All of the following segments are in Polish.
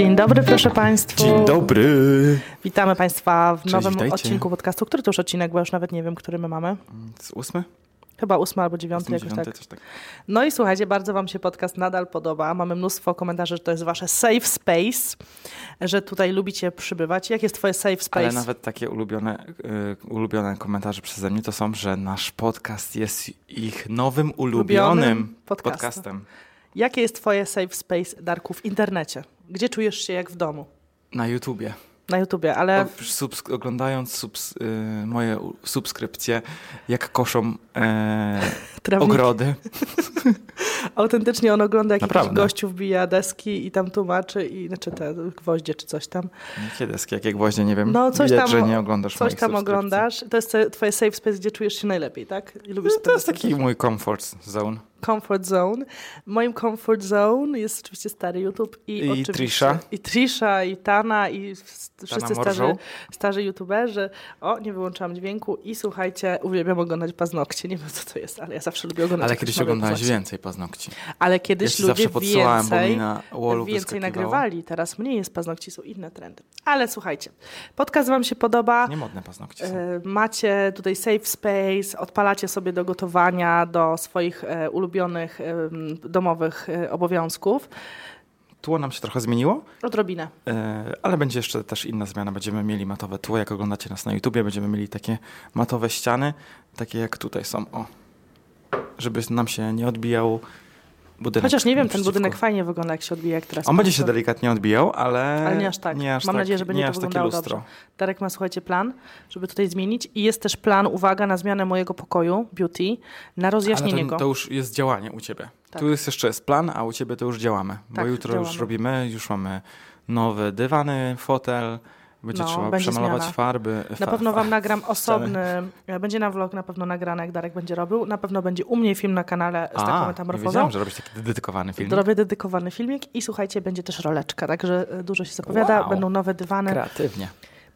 Dzień dobry, proszę Państwa. Dzień dobry. Witamy Państwa w Cześć, nowym witajcie. odcinku podcastu. Który to już odcinek, bo już nawet nie wiem, który my mamy. Z ósmy? Chyba ósmy albo dziewiąty, jakoś tak. tak. No i słuchajcie, bardzo Wam się podcast nadal podoba. Mamy mnóstwo komentarzy, że to jest Wasze safe space, że tutaj lubicie przybywać. Jak jest Twoje safe space? Ale nawet takie ulubione, y, ulubione komentarze przeze mnie to są, że nasz podcast jest ich nowym ulubionym, Ulubionym podcastem. podcastem. Jakie jest Twoje safe space, Darku, w internecie? Gdzie czujesz się jak w domu? Na YouTubie. Na YouTubie, ale oglądając subs- y, moje subskrypcje, jak koszą e, trawnik. ogrody. Autentycznie on ogląda, jak jakiś Naprawdę. gościu wbija deski i tam tłumaczy, i, znaczy te gwoździe czy coś tam. Kiedyski, jakie gwoździe, nie wiem. No, coś Widać, tam- że nie oglądasz Coś tam oglądasz. To jest twoje safe space, gdzie czujesz się najlepiej, tak? I lubisz No, to jest taki mój comfort zone. comfort zone. Moim comfort zone jest oczywiście stary YouTube i, I oczywiście, Trisha. I Trisha, i Tana, i wszyscy starzy, Morżoł. starzy YouTuberzy. O, nie wyłączałam dźwięku i słuchajcie, uwielbiam oglądać paznokcie. Nie wiem, co to jest, ale ja zawsze lubię oglądać Ale kiedyś paznokcie. więcej paznokci. Ale Ja kiedyś ci ludzie zawsze więcej, na więcej nagrywali. Teraz mniej jest paznokci, są inne trendy. Ale słuchajcie, podcast wam się podoba. Niemodne paznokcie są. E, Macie tutaj safe space, odpalacie sobie do gotowania, do swoich e, ulubionych em, domowych e, obowiązków. Tło nam się trochę zmieniło, Odrobinę. e, ale będzie jeszcze też inna zmiana. Będziemy mieli matowe tło, jak oglądacie nas na YouTubie, będziemy mieli takie matowe ściany, takie jak tutaj są, o. Żeby nam się nie odbijał budynek. Chociaż nie wiem, ten budynek fajnie wygląda, jak się odbija, jak teraz On będzie się delikatnie odbijał, ale, Ale nie aż tak. Nie aż Mam tak, nadzieję, że będzie nie to wyglądało lustro. dobrze. Darek ma, słuchajcie, plan, żeby tutaj zmienić i jest też plan, uwaga, na zmianę mojego pokoju, beauty, na Ale rozjaśnienie to, go. to już jest działanie u ciebie. Tak. Tu jest jeszcze jest plan, a u ciebie to już działamy. Bo Tak, jutro działamy. już robimy, już mamy nowe dywany, fotel, będzie No, trzeba będzie przemalować zmiana. farby. Na fa- pewno fa- wam nagram osobny, będzie na vlog na pewno nagrany, jak Darek będzie robił. Na pewno będzie u mnie film na kanale z taką A, nie metamorfozą. wiedziałem, że robisz taki dedykowany film. Robię dedykowany filmik i słuchajcie, będzie też roleczka, także e, dużo się zapowiada, Wow. będą nowe dywany. Kreatywnie.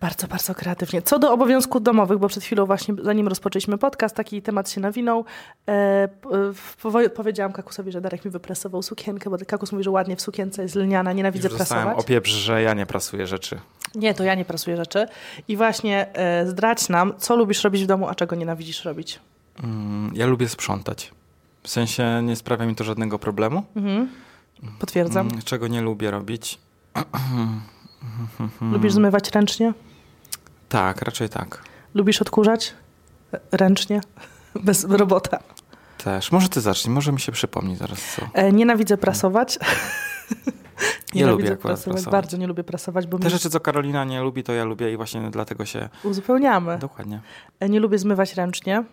Bardzo, bardzo kreatywnie. Co do obowiązków domowych, bo przed chwilą właśnie, zanim rozpoczęliśmy podcast, taki temat się nawinął. E, powo- powiedziałam Kakusowi, że Darek mi wypresował sukienkę, bo Kakus mówi, że ładnie w sukience jest lniana, nienawidzę Już prasować. opieprz, że ja nie prasuję rzeczy. Nie, to ja nie prasuję rzeczy. I właśnie e, zdradź nam, co lubisz robić w domu, a czego nienawidzisz robić. Mm, ja lubię sprzątać. W sensie nie sprawia mi to żadnego problemu. Mhm. Potwierdzam. Mm, czego nie lubię robić? Lubisz zmywać ręcznie? Tak, raczej tak. Lubisz odkurzać? Ręcznie? Bez robota. Też. Może ty zacznij, może mi się przypomni zaraz co. E, nienawidzę prasować. Ja lubię akurat prasować. Bardzo nie lubię prasować, bo Te mi rzeczy, co Karolina nie lubi, to ja lubię i właśnie dlatego się... uzupełniamy. Dokładnie. E, Nie lubię zmywać ręcznie.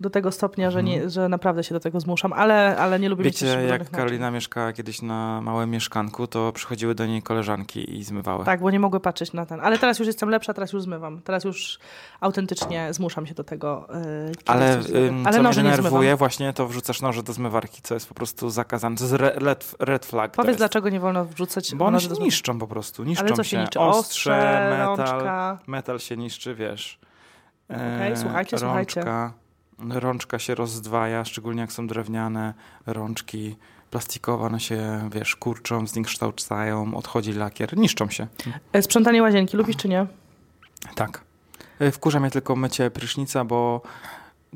Do tego stopnia, że, nie, że naprawdę się do tego zmuszam, ale, ale nie lubię mieć Mhm. Wiecie, jak brudnych naczyń. Karolina mieszkała kiedyś na małym mieszkanku, to przychodziły do niej koleżanki i zmywały. Tak, bo nie mogły patrzeć na ten. Ale teraz już jestem lepsza, teraz już zmywam. Teraz już autentycznie zmuszam się do tego. Yy, Ale, ym, ale co mnie denerwuje, właśnie to wrzucasz noże do zmywarki, co jest po prostu zakazane. To jest re- red, red flag. Powiedz, dlaczego nie wolno wrzucać Bo one się niszczą po prostu. Niszczą Ale co się niszczy? Ostrze, metal. rączka. Metal się niszczy, wiesz. E, Okej, słuchajcie, słuchajcie. rączka, Rączka się rozdwaja, szczególnie jak są drewniane rączki. Plastikowe, one się, wiesz, kurczą, zniekształcają, odchodzi lakier, niszczą się. E, Sprzątanie łazienki lubisz czy nie? Tak. E, Wkurza mnie tylko mycie prysznica, bo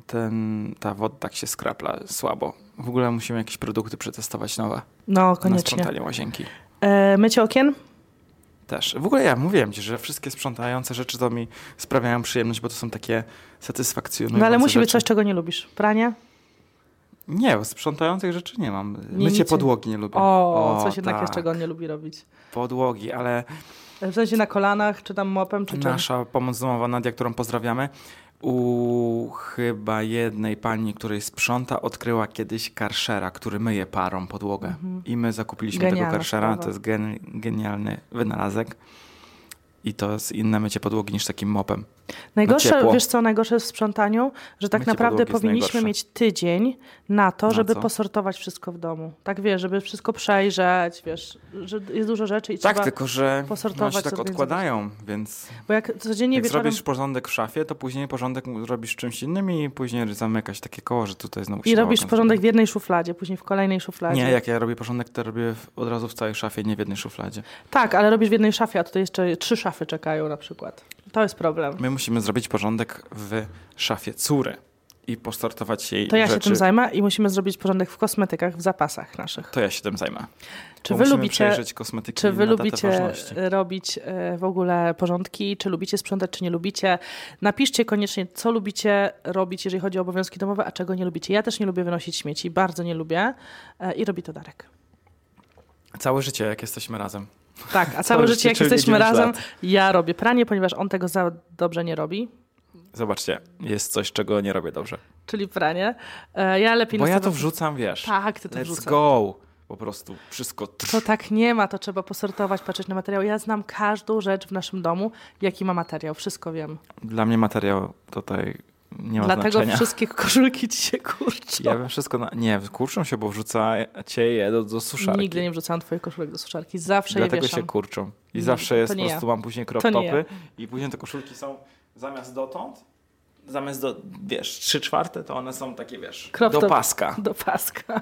ten, ta woda tak się skrapla słabo. W ogóle musimy jakieś produkty przetestować nowe No, na koniecznie. sprzątanie łazienki. E, mycie okien? Też. W ogóle ja mówiłem ci, że wszystkie sprzątające rzeczy to mi sprawiają przyjemność, bo to są takie satysfakcjonujące No ale musi być rzeczy. coś, czego nie lubisz. Pranie? Nie, sprzątających rzeczy nie mam. Nie, Mycie nic- podłogi nie lubię. O, coś jednak tak. jest, czego on nie lubi robić. Podłogi, ale W sensie na kolanach, czy tam mopem, czy czym? nasza pomoc domowa Nadia, którą pozdrawiamy, u chyba jednej pani, której sprząta, odkryła kiedyś karszera, który myje parą podłogę. Mhm. I my zakupiliśmy Genialna tego karszera. sprawa. To jest gen, genialny wynalazek. i to jest inne mycie podłogi niż takim mopem. Najgorsze, wiesz co, najgorsze w sprzątaniu, że tak Mycie naprawdę powinniśmy mieć tydzień na to, Na żeby co? posortować wszystko w domu. Tak wiesz, żeby wszystko przejrzeć, wiesz, że jest dużo rzeczy i Tak, trzeba... tylko że posortować się tak sobie między- odkładają, więc Bo jak codziennie jak wieczorem... zrobisz porządek w szafie, to później porządek robisz czymś innym i później zamykasz takie koło, że tutaj znowu I się robisz bałagan porządek w jednej szufladzie, później w kolejnej szufladzie. Nie, jak ja robię porządek, to robię od razu w całej szafie, nie w jednej szufladzie. Tak, ale robisz w jednej szafie, a tutaj jeszcze trzy szafy czekają na przykład. To jest problem. My musimy zrobić porządek w szafie córy i posortować jej To ja rzeczy. się tym zajmę i musimy zrobić porządek w kosmetykach, w zapasach naszych. To ja się tym zajmę. Czy Bo wy lubicie, czy wy lubicie robić e, w ogóle porządki? Czy lubicie sprzątać, czy nie lubicie? Napiszcie koniecznie, co lubicie robić, jeżeli chodzi o obowiązki domowe, a czego nie lubicie. Ja też nie lubię wynosić śmieci, bardzo nie lubię e, i robi to Darek. Całe życie, jak jesteśmy razem. Tak, a całe życie, jak jesteśmy 9 razem, lat. ja robię pranie, ponieważ on tego za dobrze nie robi, Zobaczcie, jest coś, czego nie robię dobrze. czyli pranie. E, Ja lepiej Bo ja to wrzucam, wiesz. Tak, ty to Let's wrzucasz. go. Po prostu wszystko. To tak nie ma, to trzeba posortować, patrzeć na materiał. Ja znam każdą rzecz w naszym domu, jaki ma materiał, wszystko wiem. Dla mnie materiał tutaj nie ma Dlatego znaczenia. wszystkie koszulki ci się kurczą. Ja bym wszystko. Na... Nie, kurczą się, bo wrzucacie je do, do suszarki. Nigdy nie wrzucałam twoich koszulek do suszarki, zawsze Dlatego je wieszam. się kurczą. I Nie, zawsze jest, po nie ja. prostu mam później crop topy i później te koszulki są zamiast dotąd, zamiast do, wiesz, trzy czwarte, to one są takie, wiesz, Crop do paska. Do paska.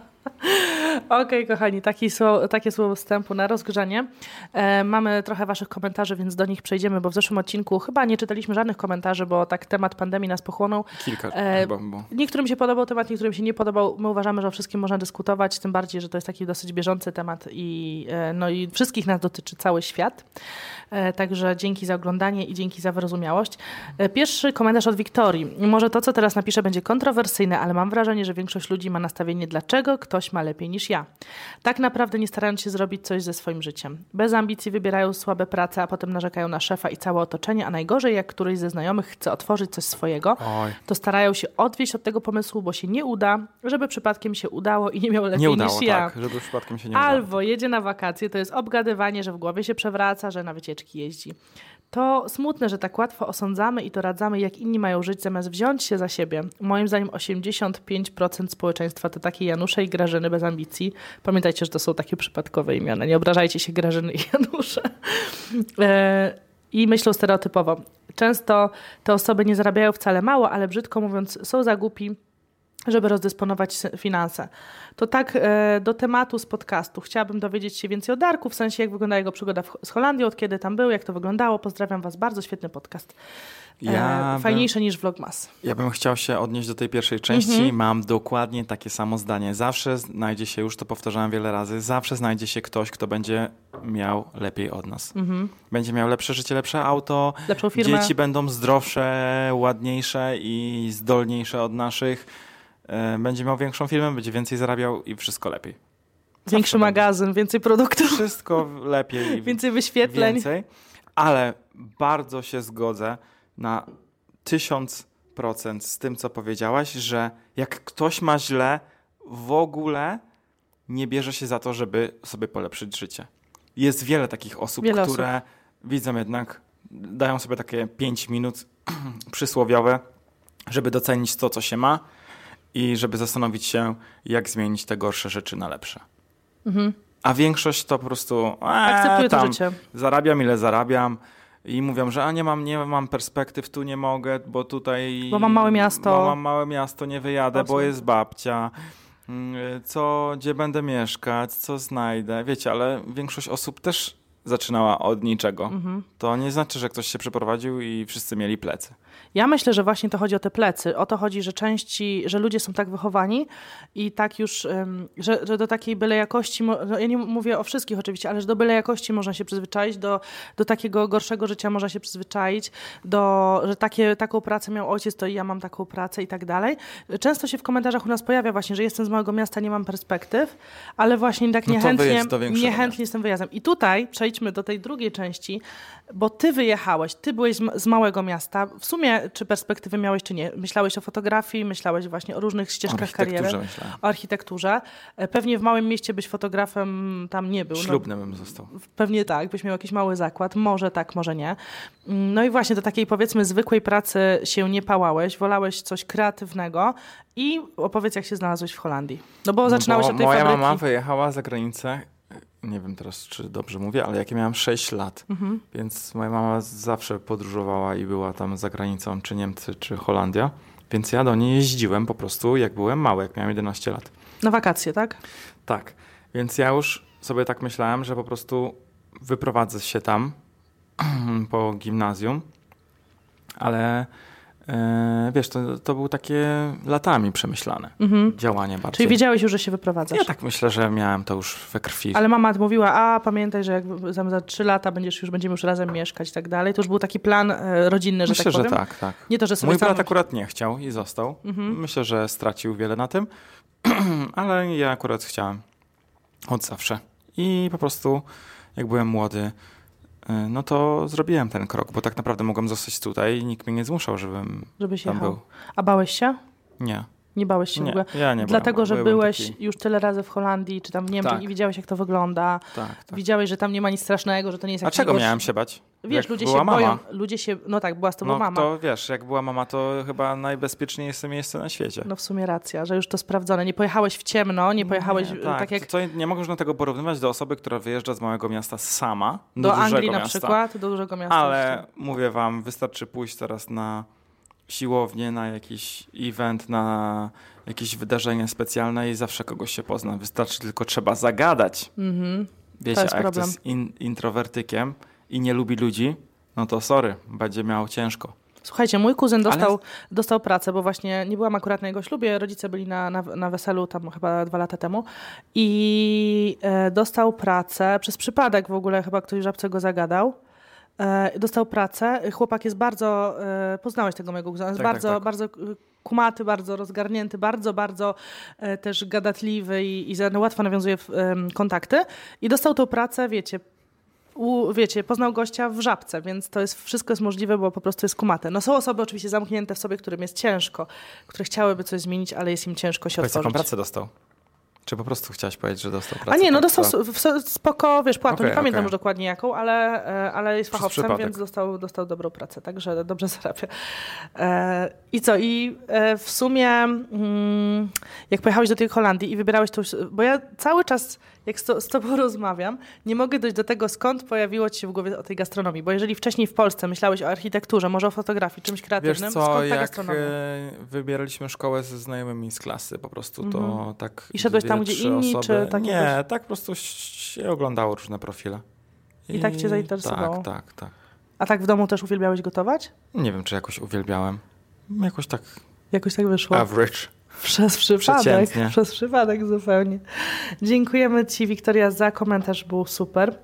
Okej, kochani, taki słowo, takie słowo wstępu na rozgrzanie. E, mamy trochę waszych komentarzy, więc do nich przejdziemy, bo w zeszłym odcinku chyba nie czytaliśmy żadnych komentarzy, bo tak temat pandemii nas pochłonął. Kilka E, chyba, bo Niektórym się podobał temat, niektórym się nie podobał. My uważamy, że o wszystkim można dyskutować, tym bardziej, że to jest taki dosyć bieżący temat i, e, no i wszystkich nas dotyczy cały świat. E, Także dzięki za oglądanie i dzięki za wyrozumiałość. E, Pierwszy komentarz od Wiktorii. Może to, co teraz napiszę, będzie kontrowersyjne, ale mam wrażenie, że większość ludzi ma nastawienie, dlaczego ktoś ma lepiej niż ja. Tak naprawdę nie starając się zrobić coś ze swoim życiem. Bez ambicji wybierają słabe prace, a potem narzekają na szefa i całe otoczenie, a najgorzej, jak któryś ze znajomych chce otworzyć coś swojego, oj, to starają się odwieść od tego pomysłu, bo się nie uda, żeby przypadkiem się udało i nie miał lepiej nie udało, niż ja. tak, żeby przypadkiem się nie udało. Albo jedzie na wakacje, to jest obgadywanie, że w głowie się przewraca, że na wycieczki jeździ. To smutne, że tak łatwo osądzamy i doradzamy, jak inni mają żyć, zamiast wziąć się za siebie. Moim zdaniem 85% społeczeństwa to takie Janusze i Grażyny bez ambicji. Pamiętajcie, że to są takie przypadkowe imiona. Nie obrażajcie się Grażyny i Janusze. E, I myślą stereotypowo. Często te osoby nie zarabiają wcale mało, ale brzydko mówiąc, są za głupi, żeby rozdysponować finanse. To tak e, do tematu z podcastu. Chciałabym dowiedzieć się więcej o Darku, w sensie jak wygląda jego przygoda z Holandią, od kiedy tam był, jak to wyglądało. Pozdrawiam Was bardzo, świetny podcast. E, Ja bym- fajniejszy niż Vlogmas. Ja bym chciał się odnieść do tej pierwszej części. Mhm. Mam dokładnie takie samo zdanie. Zawsze znajdzie się, już to powtarzałem wiele razy, zawsze znajdzie się ktoś, kto będzie miał lepiej od nas. Będzie miał lepsze życie, lepsze auto, Lepszą firmę. dzieci będą zdrowsze, ładniejsze i zdolniejsze od naszych. E, Będzie miał większą firmę, będzie więcej zarabiał i wszystko lepiej. Zawsze Większy będzie. magazyn, więcej produktów, Wszystko lepiej. i więcej wyświetleń. więcej, ale bardzo się zgodzę na tysiąc procent z tym, co powiedziałaś, że jak ktoś ma źle, w ogóle nie bierze się za to, żeby sobie polepszyć życie. Jest wiele takich osób, Wiele które widzą jednak, dają sobie takie 5 minut przysłowiowe, żeby docenić to, co się ma i żeby zastanowić się, jak zmienić te gorsze rzeczy na lepsze. A większość to po prostu to tam, zarabiam ile zarabiam i mówią, że a nie mam, nie mam perspektyw, tu nie mogę, bo tutaj... Bo mam małe miasto. Bo mam małe miasto, nie wyjadę, bo jest babcia. Mm, Co, gdzie będę mieszkać, co znajdę. Wiecie, ale większość osób też zaczynała od niczego. Mhm. To nie znaczy, że ktoś się przeprowadził i wszyscy mieli plecy. Ja myślę, że właśnie to chodzi o te plecy. O to chodzi, że części, że ludzie są tak wychowani i tak już, że, że do takiej byle jakości, no ja nie mówię o wszystkich oczywiście, ale że do byle jakości można się przyzwyczaić, do, do takiego gorszego życia można się przyzwyczaić, do, że takie, taką pracę miał ojciec, to i ja mam taką pracę i tak dalej. Często się w komentarzach u nas pojawia właśnie, że jestem z małego miasta, nie mam perspektyw, ale właśnie tak No to niechętnie, wyjedź większego niechętnie tym wyjazdem. I tutaj przejdźmy przejdźmy do tej drugiej części, bo ty wyjechałeś, ty byłeś z małego miasta. W sumie, czy perspektywy miałeś, czy nie? Myślałeś o fotografii, myślałeś właśnie o różnych ścieżkach kariery. Myślałem. O architekturze. E, pewnie w małym mieście byś fotografem tam nie był. Ślubnym no, bym został. Pewnie tak, byś miał jakiś mały zakład. Może tak, może nie. Mm, no i właśnie do takiej powiedzmy zwykłej pracy się nie pałałeś, wolałeś coś kreatywnego i opowiedz, jak się znalazłeś w Holandii. No bo no zaczynałeś bo od tej moja fabryki. mama wyjechała za granicę nie wiem teraz, czy dobrze mówię, ale jak ja miałam 6 lat, mhm. więc moja mama zawsze podróżowała i była tam za granicą, czy Niemcy, czy Holandia, więc ja do niej jeździłem po prostu, jak byłem mały, jak miałem 11 lat. Na wakacje, tak? Tak, więc ja już sobie tak myślałem, że po prostu wyprowadzę się tam po gimnazjum, ale wiesz, to, to było takie latami przemyślane mhm. działanie bardzo. Czyli wiedziałeś już, że się wyprowadzasz? Ja tak myślę, że miałem to już we krwi. Ale mama mówiła, a pamiętaj, że jak za, za trzy lata będziesz już, będziemy już razem mieszkać i tak dalej. To już był taki plan e, rodzinny, że myślę, tak powiem? że tak, tak. Nie to, że sobie Mój brat akurat nie chciał i został. Mhm. Myślę, że stracił wiele na tym, ale ja akurat chciałem od zawsze. I po prostu, jak byłem młody, no to zrobiłem ten krok, bo tak naprawdę mogłem zostać tutaj i nikt mnie nie zmuszał, żebym Żebyś tam jechał. był. A bałeś się? Nie. Nie bałeś się nie, w ogóle? Ja nie Dlatego, bałem, że byłeś taki... już tyle razy w Holandii, czy tam w Niemczech tak. i widziałeś, jak to wygląda. Tak, tak. Widziałeś, że tam nie ma nic strasznego, że to nie jest A czego miałem się bać? Wiesz, jak ludzie się mama. boją. Ludzie się, no tak, była z tobą no, mama. To wiesz, jak była mama, to chyba najbezpieczniejsze miejsce na świecie. No w sumie racja, że już to sprawdzone. Nie pojechałeś w ciemno, nie pojechałeś nie, tak. tak jak... To nie można tego porównywać do osoby, która wyjeżdża z małego miasta sama do, do Anglii na miasta. przykład, do dużego miasta. Ale mówię wam, wystarczy pójść teraz na siłownię, na jakiś event, na jakieś wydarzenie specjalne i zawsze kogoś się pozna. Wystarczy tylko trzeba zagadać. Mhm. Wiecie, a jak problem. to jest in, introwertykiem i nie lubi ludzi, no to sorry, będzie miał ciężko. Słuchajcie, mój kuzyn dostał, Ale... dostał pracę, bo właśnie nie byłam akurat na jego ślubie, rodzice byli na, na, na weselu tam chyba dwa lata temu i e, dostał pracę, przez przypadek w ogóle chyba ktoś żabce go zagadał. E, dostał pracę. Chłopak jest bardzo, e, poznałeś tego mojego kuzena, jest tak, bardzo, tak, tak. bardzo kumaty, bardzo rozgarnięty, bardzo, bardzo e, też gadatliwy i, i łatwo nawiązuje kontakty. I dostał tą pracę, wiecie, u, wiecie, poznał gościa w żabce, więc to jest wszystko jest możliwe, bo po prostu jest kumate. No są osoby oczywiście zamknięte w sobie, którym jest ciężko, które chciałyby coś zmienić, ale jest im ciężko się Powiedz, otworzyć. jaką pracę dostał? Czy po prostu chciałaś powiedzieć, że dostał pracę? A nie, no tak, dostał spoko, wiesz, płatą, okay, nie pamiętam okay. już dokładnie jaką, ale, e, ale jest fachowcem, więc dostał, dostał dobrą pracę, także dobrze zarabia. E, I co, i e, w sumie mm, jak pojechałeś do tej Holandii i wybierałeś to, bo ja cały czas jak z, to, z tobą rozmawiam, nie mogę dojść do tego, skąd pojawiło ci się w głowie o tej gastronomii. Bo jeżeli wcześniej w Polsce myślałeś o architekturze, może o fotografii, czymś kreatywnym, Wiesz co, skąd ta jak? E, wybieraliśmy szkołę ze znajomymi z klasy, po prostu to mm. tak I szedłeś tam, gdzie inni, osoby... czy tak Nie, tak po prostu się oglądało różne profile. I, I tak cię zainteresowało? Tak, tak, tak. A tak w domu też uwielbiałeś gotować? Nie wiem, czy jakoś uwielbiałem. Jakoś tak... Jakoś tak wyszło. Average. Przez przypadek, przez przypadek zupełnie. Dziękujemy Ci, Wiktoria, za komentarz, był super.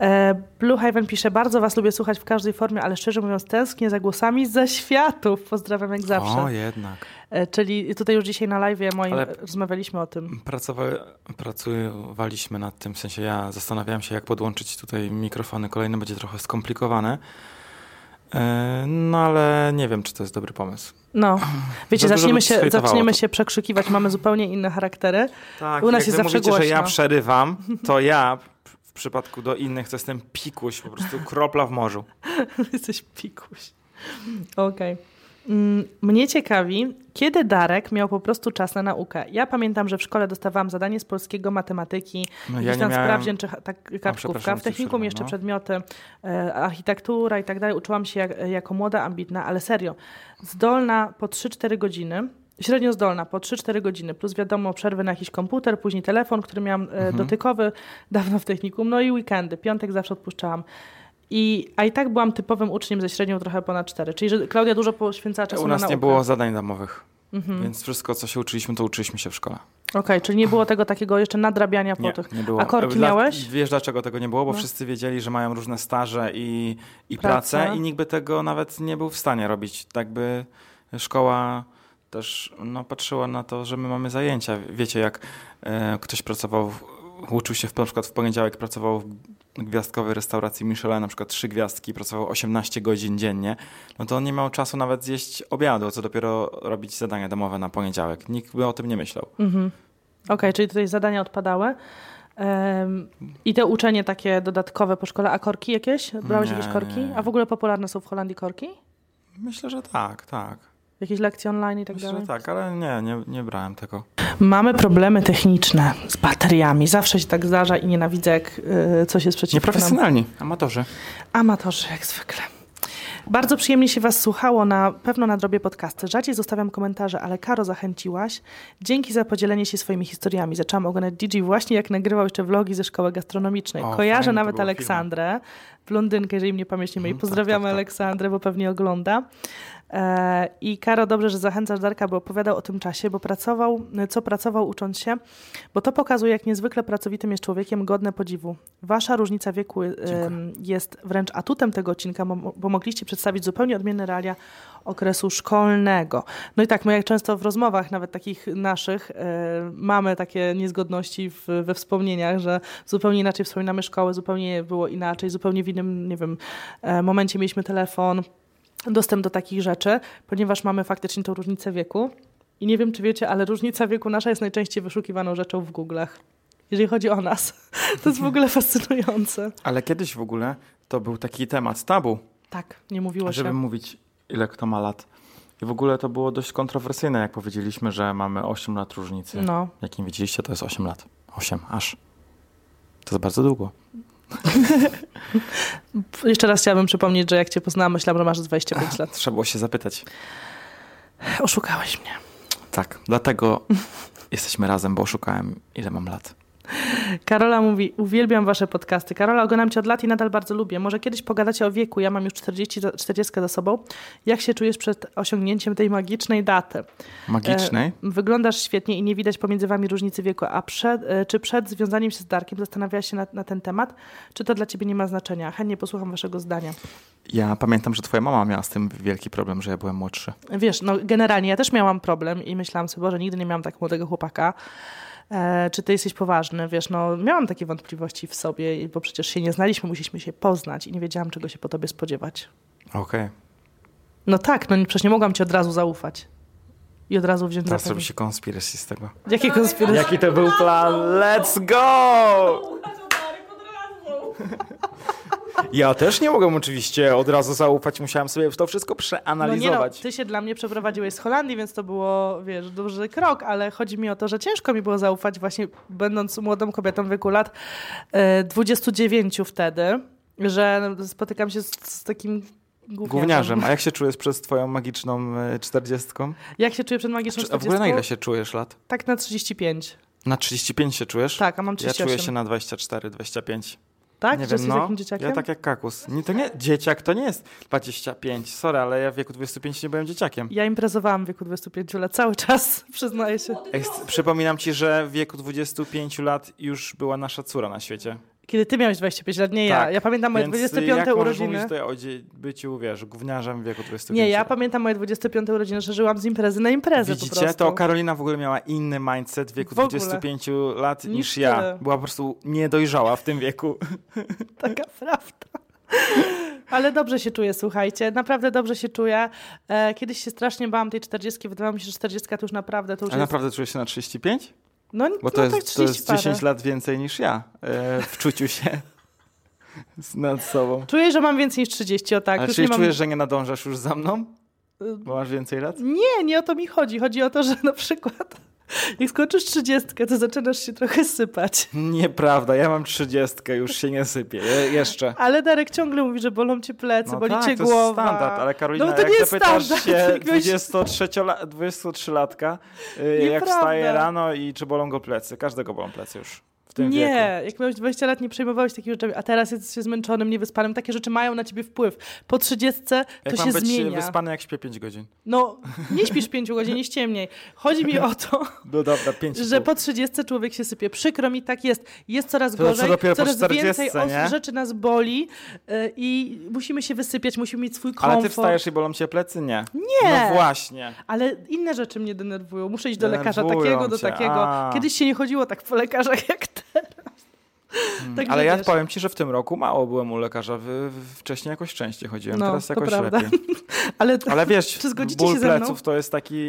E, Blue Haven pisze, bardzo Was lubię słuchać w każdej formie, ale szczerze mówiąc tęsknię za głosami ze światów. Pozdrawiam jak zawsze. O, jednak. E, czyli tutaj już dzisiaj na live moim ale rozmawialiśmy o tym. Pracowaliśmy nad tym, w sensie ja zastanawiałem się, jak podłączyć tutaj mikrofony kolejne, będzie trochę skomplikowane. E, no ale nie wiem, czy to jest dobry pomysł. No, wiecie, zaczniemy, się, zaczniemy się przekrzykiwać, mamy zupełnie inne charaktery. Tak, U nas jest zawsze mówicie, głośno. że ja przerywam, to ja w przypadku do innych to jestem pikuś, po prostu kropla w morzu. Jesteś pikuś. Okej. Okay. Mm, mnie ciekawi, kiedy Darek miał po prostu czas na naukę. Ja pamiętam, że w szkole dostawałam zadanie z polskiego, matematyki, no, ja tam miałem... sprawdzian czy tak, kartkówka. W technikum jeszcze no. przedmioty, e, architektura i tak dalej. Uczyłam się jak, jako młoda, ambitna, ale serio. Zdolna po 3-4 godziny, średnio zdolna po 3-4 godziny, plus wiadomo przerwy na jakiś komputer, później telefon, który miałam e, mhm. dotykowy dawno w technikum, no i weekendy. Piątek zawsze odpuszczałam. I, a i tak byłam typowym uczniem ze średnią trochę ponad 4. Czyli że Klaudia dużo poświęcała czasu na naukę. U nas nie było zadań domowych. Mhm. Więc wszystko, co się uczyliśmy, to uczyliśmy się w szkole. Okej, okay, czyli nie było tego takiego jeszcze nadrabiania po nie, tych. Nie było. A korki Dla, miałeś? Wiesz dlaczego tego nie było? Bo no. wszyscy wiedzieli, że mają różne staże i, i pracę i nikt by tego nawet nie był w stanie robić. Tak by szkoła też no, patrzyła na to, że my mamy zajęcia. Wiecie, jak e, ktoś pracował w, uczył się w, na przykład w poniedziałek, pracował w gwiazdkowej restauracji Michelin, na przykład trzy gwiazdki, pracował 18 godzin dziennie, no to on nie miał czasu nawet zjeść obiadu, co dopiero robić zadania domowe na poniedziałek. Nikt by o tym nie myślał. Mhm. Okej, czyli tutaj zadania odpadały. I te uczenie takie dodatkowe po szkole, a korki jakieś? Brałeś Nie, jakieś korki? nie. A w ogóle popularne są w Holandii korki? Myślę, że tak, tak. Jakieś lekcje online i tak Myślę, dalej? tak, ale nie, nie, nie brałem tego. Mamy problemy techniczne z bateriami. Zawsze się tak zdarza i nienawidzę, jak y, coś jest przeciwko nam. Nieprofesjonalni, amatorzy. Amatorzy, jak zwykle. Bardzo przyjemnie się Was słuchało, na pewno nadrobię podcasty. Rzadziej zostawiam komentarze, ale Karo zachęciłaś. Dzięki za podzielenie się swoimi historiami. Zaczęłam oglądać Gigi właśnie jak nagrywał jeszcze vlogi ze szkoły gastronomicznej. O, Kojarzę fajne to nawet Aleksandrę, blondynkę, jeżeli mnie pamięć nie myli. Mhm, tak, Pozdrawiamy tak, tak. Aleksandrę, bo pewnie ogląda. E, I Karo, dobrze, że zachęcasz Darka, by opowiadał o tym czasie, bo pracował, co pracował ucząc się, bo to pokazuje, jak niezwykle pracowitym jest człowiekiem, godne podziwu. Wasza różnica wieku em, jest wręcz atutem tego odcinka, bo, bo mogliście przedstawić zupełnie odmienne realia okresu szkolnego. No i tak, my jak często w rozmowach, nawet takich naszych, e, mamy takie niezgodności w, we wspomnieniach, że zupełnie inaczej wspominamy szkołę, zupełnie było inaczej, zupełnie w innym, nie wiem, e, momencie mieliśmy telefon, dostęp do takich rzeczy, ponieważ mamy faktycznie tą różnicę wieku. I nie wiem, czy wiecie, ale różnica wieku nasza jest najczęściej wyszukiwaną rzeczą w Google'ach. Jeżeli chodzi o nas. To jest w ogóle fascynujące. Ale kiedyś w ogóle to był taki temat tabu, Tak, nie mówiło żeby się. mówić, ile kto ma lat. I w ogóle to było dość kontrowersyjne, jak powiedzieliśmy, że mamy 8 lat różnicy. No. Jak nie widzieliście, to jest 8 lat. 8, aż. To jest bardzo długo. Jeszcze raz chciałabym przypomnieć, że jak cię poznałam, myślałam, że masz 25 lat. Trzeba było się zapytać. Oszukałeś mnie. Tak, dlatego jesteśmy razem, bo szukałem, ile mam lat. Karola mówi, uwielbiam wasze podcasty. Karola, oglądam cię od lat i nadal bardzo lubię. Może kiedyś pogadacie o wieku, ja mam już 40, za- 40 za sobą. Jak się czujesz przed osiągnięciem tej magicznej daty? Magicznej? E, wyglądasz świetnie i nie widać pomiędzy wami różnicy wieku. A przed, e, czy przed związaniem się z Darkiem zastanawiałaś się na, na ten temat? Czy to dla ciebie nie ma znaczenia? Chętnie posłucham waszego zdania. Ja pamiętam, że twoja mama miała z tym wielki problem, że ja byłem młodszy. Wiesz, no generalnie ja też miałam problem i myślałam sobie, Boże, nigdy nie miałam tak młodego chłopaka. E, czy ty jesteś poważny? Wiesz, no miałam takie wątpliwości w sobie, bo przecież się nie znaliśmy, musieliśmy się poznać i nie wiedziałam, czego się po tobie spodziewać. Okej. No tak, no przecież nie mogłam ci od razu zaufać. I od razu wziąć Teraz za robi się conspiracy z tego. Jakie konspiracje? Jaki to był plan? Let's go! Ja też nie mogłem oczywiście od razu zaufać, musiałem sobie to wszystko No nie no, przeanalizować. ty się dla mnie przeprowadziłeś z Holandii, więc to było, wiesz, duży krok, ale chodzi mi o to, że ciężko mi było zaufać właśnie będąc młodą kobietą w wieku lat e, 29 wtedy, że spotykam się z, z takim gówniarzem. Gówniarzem, a jak się czujesz przez twoją magiczną e, czterdziestką? Jak się czuję przed magiczną Czy- A w ogóle na 40? ile się czujesz lat? Tak na 35. Na 35 się czujesz? Tak, a mam Ja 38. czuję się na 24, 25. Tak? Nie Że wiem, no. takim dzieciakiem? Ja tak jak kakus. Nie, to nie, dzieciak to nie jest 25. Sorry, ale ja w wieku 25 nie byłem dzieciakiem. Ja imprezowałam w wieku 25 lat cały czas, przyznaję się. Przypominam ci, że w wieku 25 lat już była nasza córa na świecie. Kiedy ty miałeś 25 lat, nie ja. Tak, Ja pamiętam moje Więc 25 jak urodziny. mówić tutaj o byciu, wiesz, gówniarzem w wieku 25 Nie, ja pamiętam moje 25 urodziny, że żyłam z imprezy na imprezę Widzicie, to Karolina w ogóle miała inny mindset w wieku W ogóle. 25 lat niż, Niż ja. ty. Była po prostu niedojrzała w tym wieku. Taka prawda. Ale dobrze się czuję, słuchajcie. Naprawdę dobrze się czuję. E, kiedyś się strasznie bałam tej 40. Wydawało mi się, że 40 to już naprawdę to już A jest... naprawdę czujesz się na 35? No, Bo to, no jest, tak to jest 30 parę. 10 lat więcej niż ja e, w czuciu się nad sobą. Czuję, że mam więcej niż 30, o tak. Ale już czyli mam... czujesz, że nie nadążasz już za mną? Y, Bo masz więcej lat? Nie, nie o to mi chodzi. Chodzi o to, że na przykład jak skończysz 30, to zaczynasz się trochę sypać. Nieprawda, ja mam 30, już się nie sypię. Je, jeszcze. Ale Darek ciągle mówi, że bolą cię plecy, boli tak, cię to głowa. jest standard, ale Karolina, No to jak nie jest zapytasz standard. się Jak miałeś- 23-la- 23-latka, y, jak wstaje rano i czy bolą go plecy. Każdego bolą plecy już tym nie, wieku. jak miałeś 20 lat, nie przejmowałeś takich rzeczy, a teraz jesteś się zmęczonym, niewyspanym. Takie rzeczy mają na ciebie wpływ. Po 30 to Jak się mam być zmienia. wyspany, jak śpię 5 godzin? No, nie śpisz 5 godzin, nie ściemniej. Chodzi mi o to, No dobra, 5 że po 30 człowiek się sypie. Przykro mi, tak jest. Jest coraz To co gorzej, po coraz 40, więcej nie? rzeczy nas boli y, i musimy się wysypiać, musimy mieć swój komfort. Ale ty wstajesz i bolą cię plecy? Nie. Nie. No właśnie. Ale inne rzeczy mnie denerwują. Muszę iść do lekarza Denerwują takiego, do cię, takiego. a. Kiedyś się nie chodziło tak po lekarzach jak. Także Ale ja wiesz. powiem ci, że w tym roku mało byłem u lekarza. Wcześniej jakoś częściej chodziłem, No, teraz jakoś lepiej. Ale, Ale wiesz, Czy ból pleców to jest taki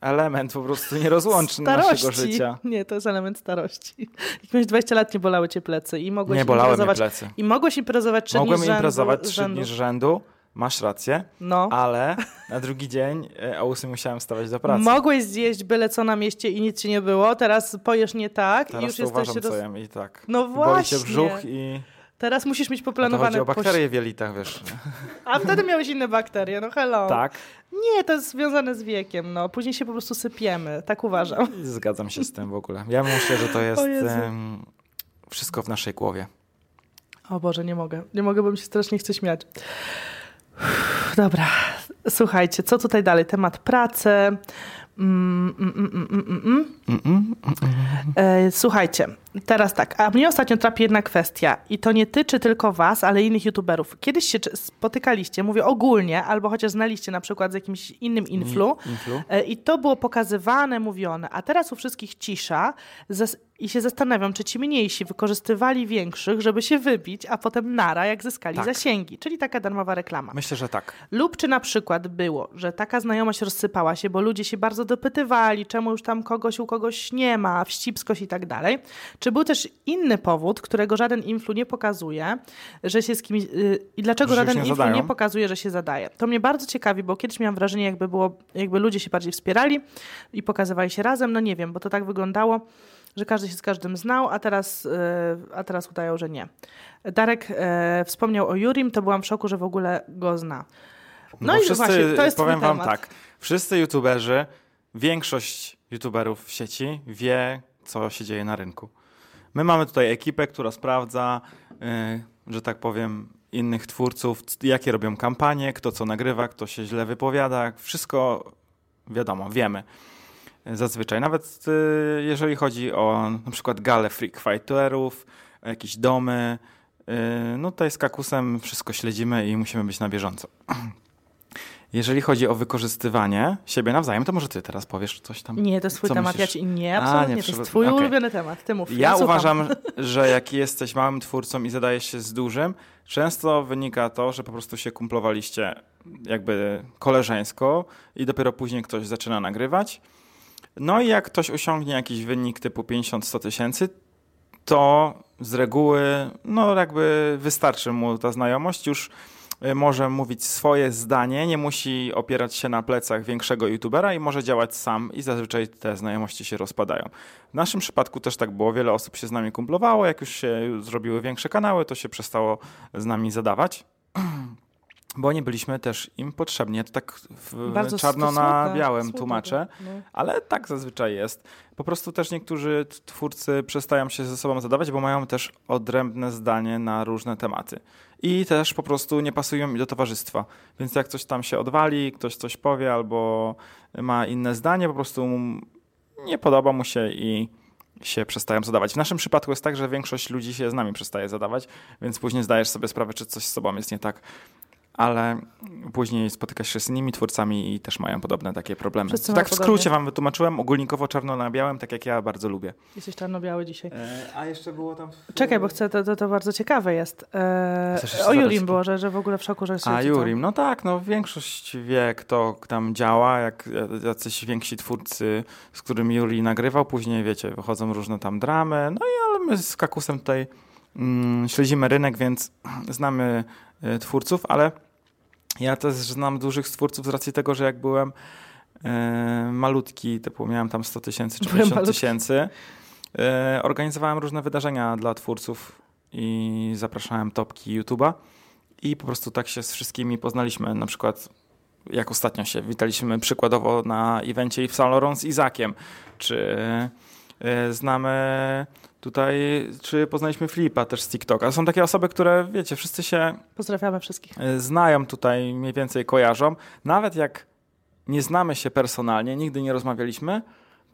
element po prostu nierozłączny naszego życia. Nie, to jest element starości. Jak miałeś 20 lat, nie bolały cię plecy i mogłeś Nie bolały imprezować. plecy. I mogłeś imprezować trzy Mogłem dni rzędu, imprezować trzy rzędu. dni z rzędu, masz rację, No. ale na drugi dzień e, o 8 musiałem wstawać do pracy. Mogłeś zjeść byle co na mieście i nic ci nie było, teraz pojesz nie tak i Teraz już to jesteś... uważam, co roz- jem i tak. No Boli cię właśnie. brzuch i Teraz musisz mieć no to poplanowane... chodzi o bakterie w jelitach, wiesz. A wtedy miałeś inne bakterie, no hello. Tak, Nie, to jest związane z wiekiem, no. Później się po prostu sypiemy, tak uważam. zgadzam się z tym w ogóle. Ja myślę, że to jest em, wszystko w naszej głowie. O Boże, nie mogę. Nie mogę, bo mi się strasznie chce śmiać. Dobra, słuchajcie, co tutaj dalej? Temat pracy. Mm, mm, mm. E, słuchajcie, teraz tak, a mnie ostatnio trapi jedna kwestia i to nie tyczy tylko was, ale innych youtuberów. Kiedyś się spotykaliście, mówię ogólnie, albo chociaż znaliście na przykład z jakimś innym influ Influ. e, i to było pokazywane, mówione, a teraz u wszystkich cisza zas- i się zastanawiam, czy ci mniejsi wykorzystywali większych, żeby się wybić, a potem nara, jak zyskali Tak. zasięgi, czyli taka darmowa reklama. Myślę, że tak. Lub czy na przykład było, że taka znajomość rozsypała się, bo ludzie się bardzo dopytywali, czemu już tam kogoś u kogoś nie ma, wścibskość i tak dalej. Czy był też inny powód, którego żaden influ nie pokazuje, że się z kimś... Yy, I dlaczego żaden influ zadają? nie pokazuje, że się zadaje? To mnie bardzo ciekawi, bo kiedyś miałam wrażenie, jakby było, jakby ludzie się bardziej wspierali i pokazywali się razem. No nie wiem, bo to tak wyglądało, że każdy się z każdym znał, a teraz, yy, a teraz udają, że nie. Darek e, wspomniał o Jurim, to byłam w szoku, że w ogóle go zna. No Bo i wszyscy, właśnie, to jest powiem wam temat. tak, wszyscy youtuberzy, większość youtuberów w sieci wie, co się dzieje na rynku. My mamy tutaj ekipę, która sprawdza, yy, że tak powiem, innych twórców, jakie robią kampanie, kto co nagrywa, kto się źle wypowiada, wszystko wiadomo, wiemy. Zazwyczaj, nawet yy, jeżeli chodzi o na przykład gale freak fighterów, jakieś domy, yy, no tutaj z Kakusem wszystko śledzimy i musimy być na bieżąco. Jeżeli chodzi o wykorzystywanie siebie nawzajem, to może ty teraz powiesz coś tam. Nie, to jest twój temat. myślisz? Ja ci, nie, A, absolutnie. nie, to jest twój okej. ulubiony temat. Ty mów. Ja słucham. uważam, że jak jesteś małym twórcą i zadajesz się z dużym, często wynika to, że po prostu się kumplowaliście jakby koleżeńsko i dopiero później ktoś zaczyna nagrywać. No i jak ktoś osiągnie jakiś wynik typu 50-100 tysięcy, to z reguły no jakby wystarczy mu ta znajomość, już y, może mówić swoje zdanie, nie musi opierać się na plecach większego youtubera i może działać sam i zazwyczaj te znajomości się rozpadają. W naszym przypadku też tak było, wiele osób się z nami kumplowało, jak już się zrobiły większe kanały, to się przestało z nami zadawać. Bo nie byliśmy też im potrzebni. To tak w Bardzo czarno na białym tłumaczę. no. Ale tak zazwyczaj jest. Po prostu też niektórzy twórcy przestają się ze sobą zadawać, bo mają też odrębne zdanie na różne tematy. I też po prostu nie pasują mi do towarzystwa. Więc jak coś tam się odwali, ktoś coś powie albo ma inne zdanie, po prostu nie podoba mu się i się przestają zadawać. W naszym przypadku jest tak, że większość ludzi się z nami przestaje zadawać, więc później zdajesz sobie sprawę, czy coś z sobą jest nie tak. Ale później spotykasz się z innymi twórcami i też mają podobne takie problemy. Wszyscy tak w podobnie. skrócie wam wytłumaczyłem, ogólnikowo czarno na białym, tak jak ja bardzo lubię. Jesteś czarno-biały dzisiaj. E, a jeszcze było tam... Czekaj, bo chcę, to, to, to bardzo ciekawe jest. E, o? Jurim było, że, że w ogóle w szoku, że się A Jurim, no tak, no większość wie, kto tam działa, jak jacyś więksi twórcy, z którymi Juri nagrywał, później wiecie, wychodzą różne tam dramy, no i ale my z Kakusem tutaj mm, śledzimy rynek, więc znamy twórców, ale ja też znam dużych twórców z racji tego, że jak byłem y, malutki, typu miałem tam 100 tysięcy czy Byłem 50 malutki. tysięcy, y, organizowałem różne wydarzenia dla twórców i zapraszałem topki YouTube'a. I po prostu tak się z wszystkimi poznaliśmy. Na przykład, jak ostatnio się witaliśmy przykładowo na evencie w Saint Laurent z Izakiem, czy znamy tutaj, czy poznaliśmy Filipa też z TikToka. Są takie osoby, które, wiecie, wszyscy się Pozdrawiamy wszystkich. y, znają tutaj, mniej więcej kojarzą. Nawet jak nie znamy się personalnie, nigdy nie rozmawialiśmy,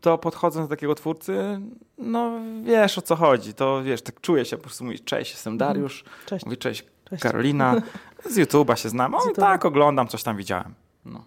to podchodząc do takiego twórcy, no wiesz o co chodzi. To wiesz, tak czuję się, po prostu mówisz, cześć, jestem Dariusz. Cześć. Mówi, cześć, Cześć. Karolina. Z YouTube'a się znam. O, tak, oglądam, coś tam widziałem. No.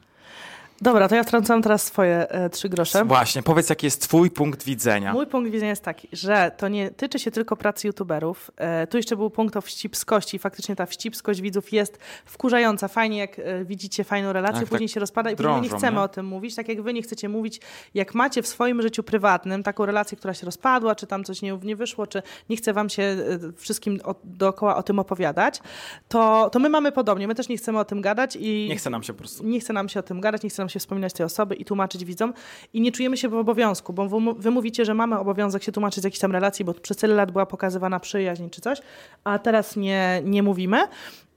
Dobra, to ja wtrącam teraz swoje e, trzy grosze. Właśnie, powiedz jaki jest twój punkt widzenia. Mój punkt widzenia jest taki, że to nie tyczy się tylko pracy youtuberów. E, tu jeszcze był punkt o wścibskości. Faktycznie ta wścibskość widzów jest wkurzająca. Fajnie, jak e, widzicie fajną relację, Tak, później tak się rozpada i później drążą, my nie chcemy nie? o tym mówić. Tak jak wy nie chcecie mówić, jak macie w swoim życiu prywatnym taką relację, która się rozpadła, czy tam coś nie, nie wyszło, czy nie chce wam się e, wszystkim o, dookoła o tym opowiadać, to, to my mamy podobnie. My też nie chcemy o tym gadać i Nie chce nam się po prostu. nie chce nam się o tym gadać, nie chce nam się wspominać tej osoby i tłumaczyć widzom i nie czujemy się w obowiązku, bo wy- mówicie, że mamy obowiązek się tłumaczyć z jakiejś tam relacji, bo przez tyle lat była pokazywana przyjaźń czy coś, a teraz nie, nie mówimy.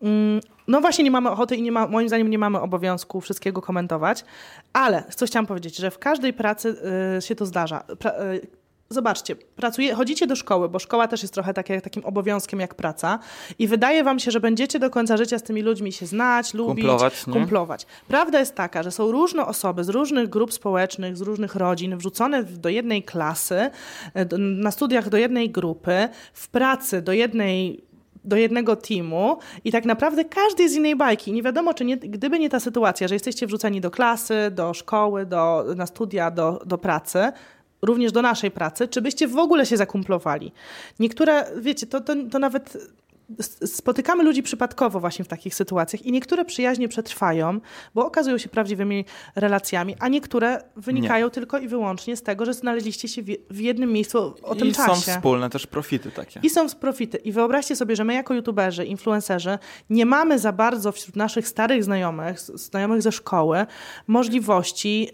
Mm, No właśnie nie mamy ochoty i nie ma, moim zdaniem nie mamy obowiązku wszystkiego komentować, ale co chciałam powiedzieć, że w każdej pracy y, się to zdarza. Pra, y, Zobaczcie, pracuje, chodzicie do szkoły, bo szkoła też jest trochę takie, takim obowiązkiem jak praca i wydaje wam się, że będziecie do końca życia z tymi ludźmi się znać, lubić, Kumplować, kumplować. Prawda jest taka, że są różne osoby z różnych grup społecznych, z różnych rodzin, wrzucone do jednej klasy, e, na studiach do jednej grupy, w pracy do jednej do jednego teamu i tak naprawdę każdy jest z innej bajki. Nie wiadomo, czy nie, gdyby nie ta sytuacja, że jesteście wrzuceni do klasy, do szkoły, do, na studia, do, do pracy, również do naszej pracy, czy byście w ogóle się zakumplowali. Niektóre, wiecie, to, to, to nawet spotykamy ludzi przypadkowo właśnie w takich sytuacjach i niektóre przyjaźnie przetrwają, bo okazują się prawdziwymi relacjami, a niektóre wynikają tylko i wyłącznie z tego, że znaleźliście się w, jednym miejscu o tym I czasie. są wspólne też profity takie. I są profity. I wyobraźcie sobie, że my jako youtuberzy, influencerzy nie mamy za bardzo wśród naszych starych znajomych, znajomych ze szkoły, możliwości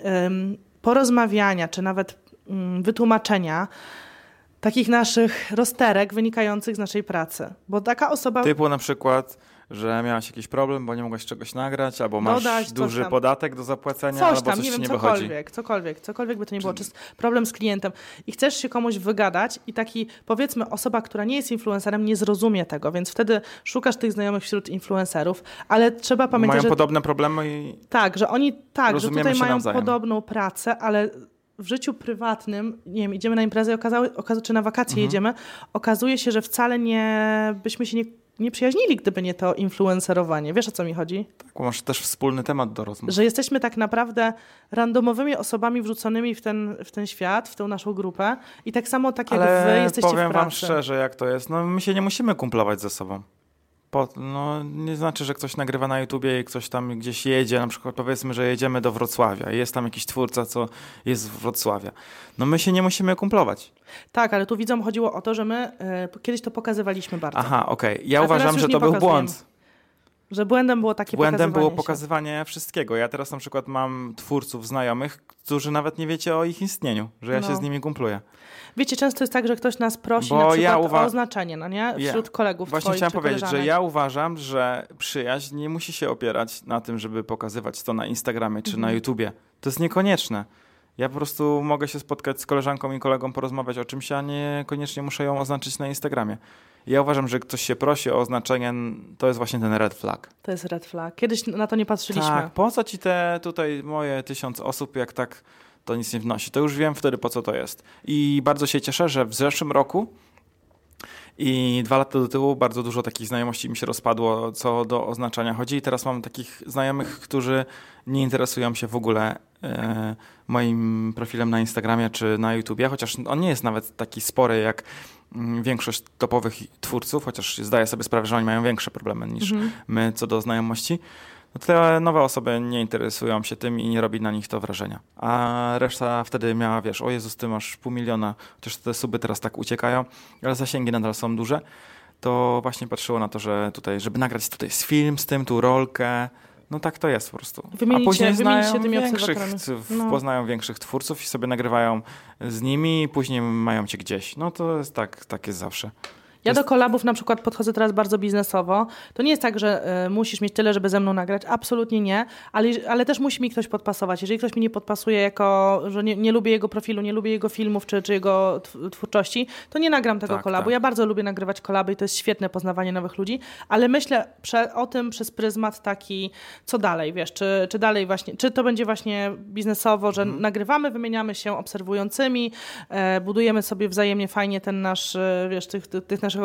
porozmawiania, czy nawet wytłumaczenia takich naszych rozterek wynikających z naszej pracy. Bo taka osoba... Typu na przykład, że miałaś jakiś problem, bo nie mogłaś czegoś nagrać, albo masz Dodać duży tam. podatek do zapłacenia, Coś albo tam, coś nie ci wiem, nie wychodzi. cokolwiek, cokolwiek, cokolwiek by to nie było, czy problem z klientem i chcesz się komuś wygadać i taki, powiedzmy, osoba, która nie jest influencerem, nie zrozumie tego, więc wtedy szukasz tych znajomych wśród influencerów, ale trzeba pamiętać, Mają że podobne problemy i tak, że oni, tak, że tutaj mają nawzajem. podobną pracę, ale w życiu prywatnym, nie wiem, idziemy na imprezę, okazały, okaza, czy na wakacje Mhm. jedziemy, okazuje się, że wcale nie, byśmy się nie, nie przyjaźnili, gdyby nie to influencerowanie. Wiesz, o co mi chodzi? tak, masz też wspólny temat do rozmów. Że jesteśmy tak naprawdę randomowymi osobami wrzuconymi w ten, w ten świat, w tę naszą grupę i tak samo tak jak Ale wy jesteście powiem w pracy. wam szczerze, jak to jest. No my się nie musimy kumplować ze sobą. Po, no, nie znaczy, że ktoś nagrywa na YouTubie i ktoś tam gdzieś jedzie, na przykład powiedzmy, że jedziemy do Wrocławia i jest tam jakiś twórca, co jest z Wrocławia. No my się nie musimy kumplować. Tak, ale tu widzom chodziło o to, że my e, kiedyś to pokazywaliśmy bardzo. Aha, okej. Ja A uważam, że to był błąd. Że błędem było takie Błędem było pokazywanie się. pokazywanie wszystkiego. Ja teraz na przykład mam twórców znajomych, którzy nawet nie wiecie o ich istnieniu, że ja No. się z nimi kumpluję. Wiecie, często jest tak, że ktoś nas prosi Bo na przykład ja uwa- o oznaczenie, no nie? Wśród kolegów Właśnie twoich chciałem powiedzieć, że koleżanek. ja uważam, że przyjaźń nie musi się opierać na tym, żeby pokazywać to na Instagramie czy Mhm. na YouTubie. To jest niekonieczne. Ja po prostu mogę się spotkać z koleżanką i kolegą, porozmawiać o czymś, a niekoniecznie muszę ją oznaczyć na Instagramie. Ja uważam, że ktoś się prosi o oznaczenie, to jest właśnie ten red flag. To jest red flag. Kiedyś na to nie patrzyliśmy. Tak, po co ci te tutaj moje tysiąc osób, jak tak to nic nie wnosi? To już wiem wtedy, po co to jest. I bardzo się cieszę, że w zeszłym roku i dwa lata do tyłu bardzo dużo takich znajomości mi się rozpadło, co do oznaczania chodzi. I teraz mam takich znajomych, którzy nie interesują się w ogóle moim profilem na Instagramie czy na YouTubie, chociaż on nie jest nawet taki spory jak mm, większość topowych twórców, chociaż zdaję sobie sprawę, że oni mają większe problemy niż Mhm. my co do znajomości. No te nowe osoby nie interesują się tym i nie robi na nich to wrażenia. A reszta wtedy miała, wiesz, o Jezus, ty masz pół miliona, chociaż te suby teraz tak uciekają, ale zasięgi nadal są duże. To właśnie patrzyło na to, że tutaj, żeby nagrać tutaj film z tym, tu rolkę, no tak to jest po prostu. A później znają większych, No. poznają większych twórców i sobie nagrywają z nimi później mają cię gdzieś. No to jest tak, tak jest zawsze. Ja do kolabów na przykład podchodzę teraz bardzo biznesowo. To nie jest tak, że y, musisz mieć tyle, żeby ze mną nagrać. Absolutnie nie. Ale, ale też musi mi ktoś podpasować. Jeżeli ktoś mi nie podpasuje jako, że nie, nie lubię jego profilu, nie lubię jego filmów czy, czy jego tw- twórczości, to nie nagram tego Tak, kolabu. tak. Ja bardzo lubię nagrywać kolaby i to jest świetne poznawanie nowych ludzi, ale myślę prze, o tym przez pryzmat taki, co dalej, wiesz, czy, czy dalej właśnie, czy to będzie właśnie biznesowo, że Mhm. nagrywamy, wymieniamy się obserwującymi, e, budujemy sobie wzajemnie fajnie ten nasz, e, wiesz, tych, tych, tych naszych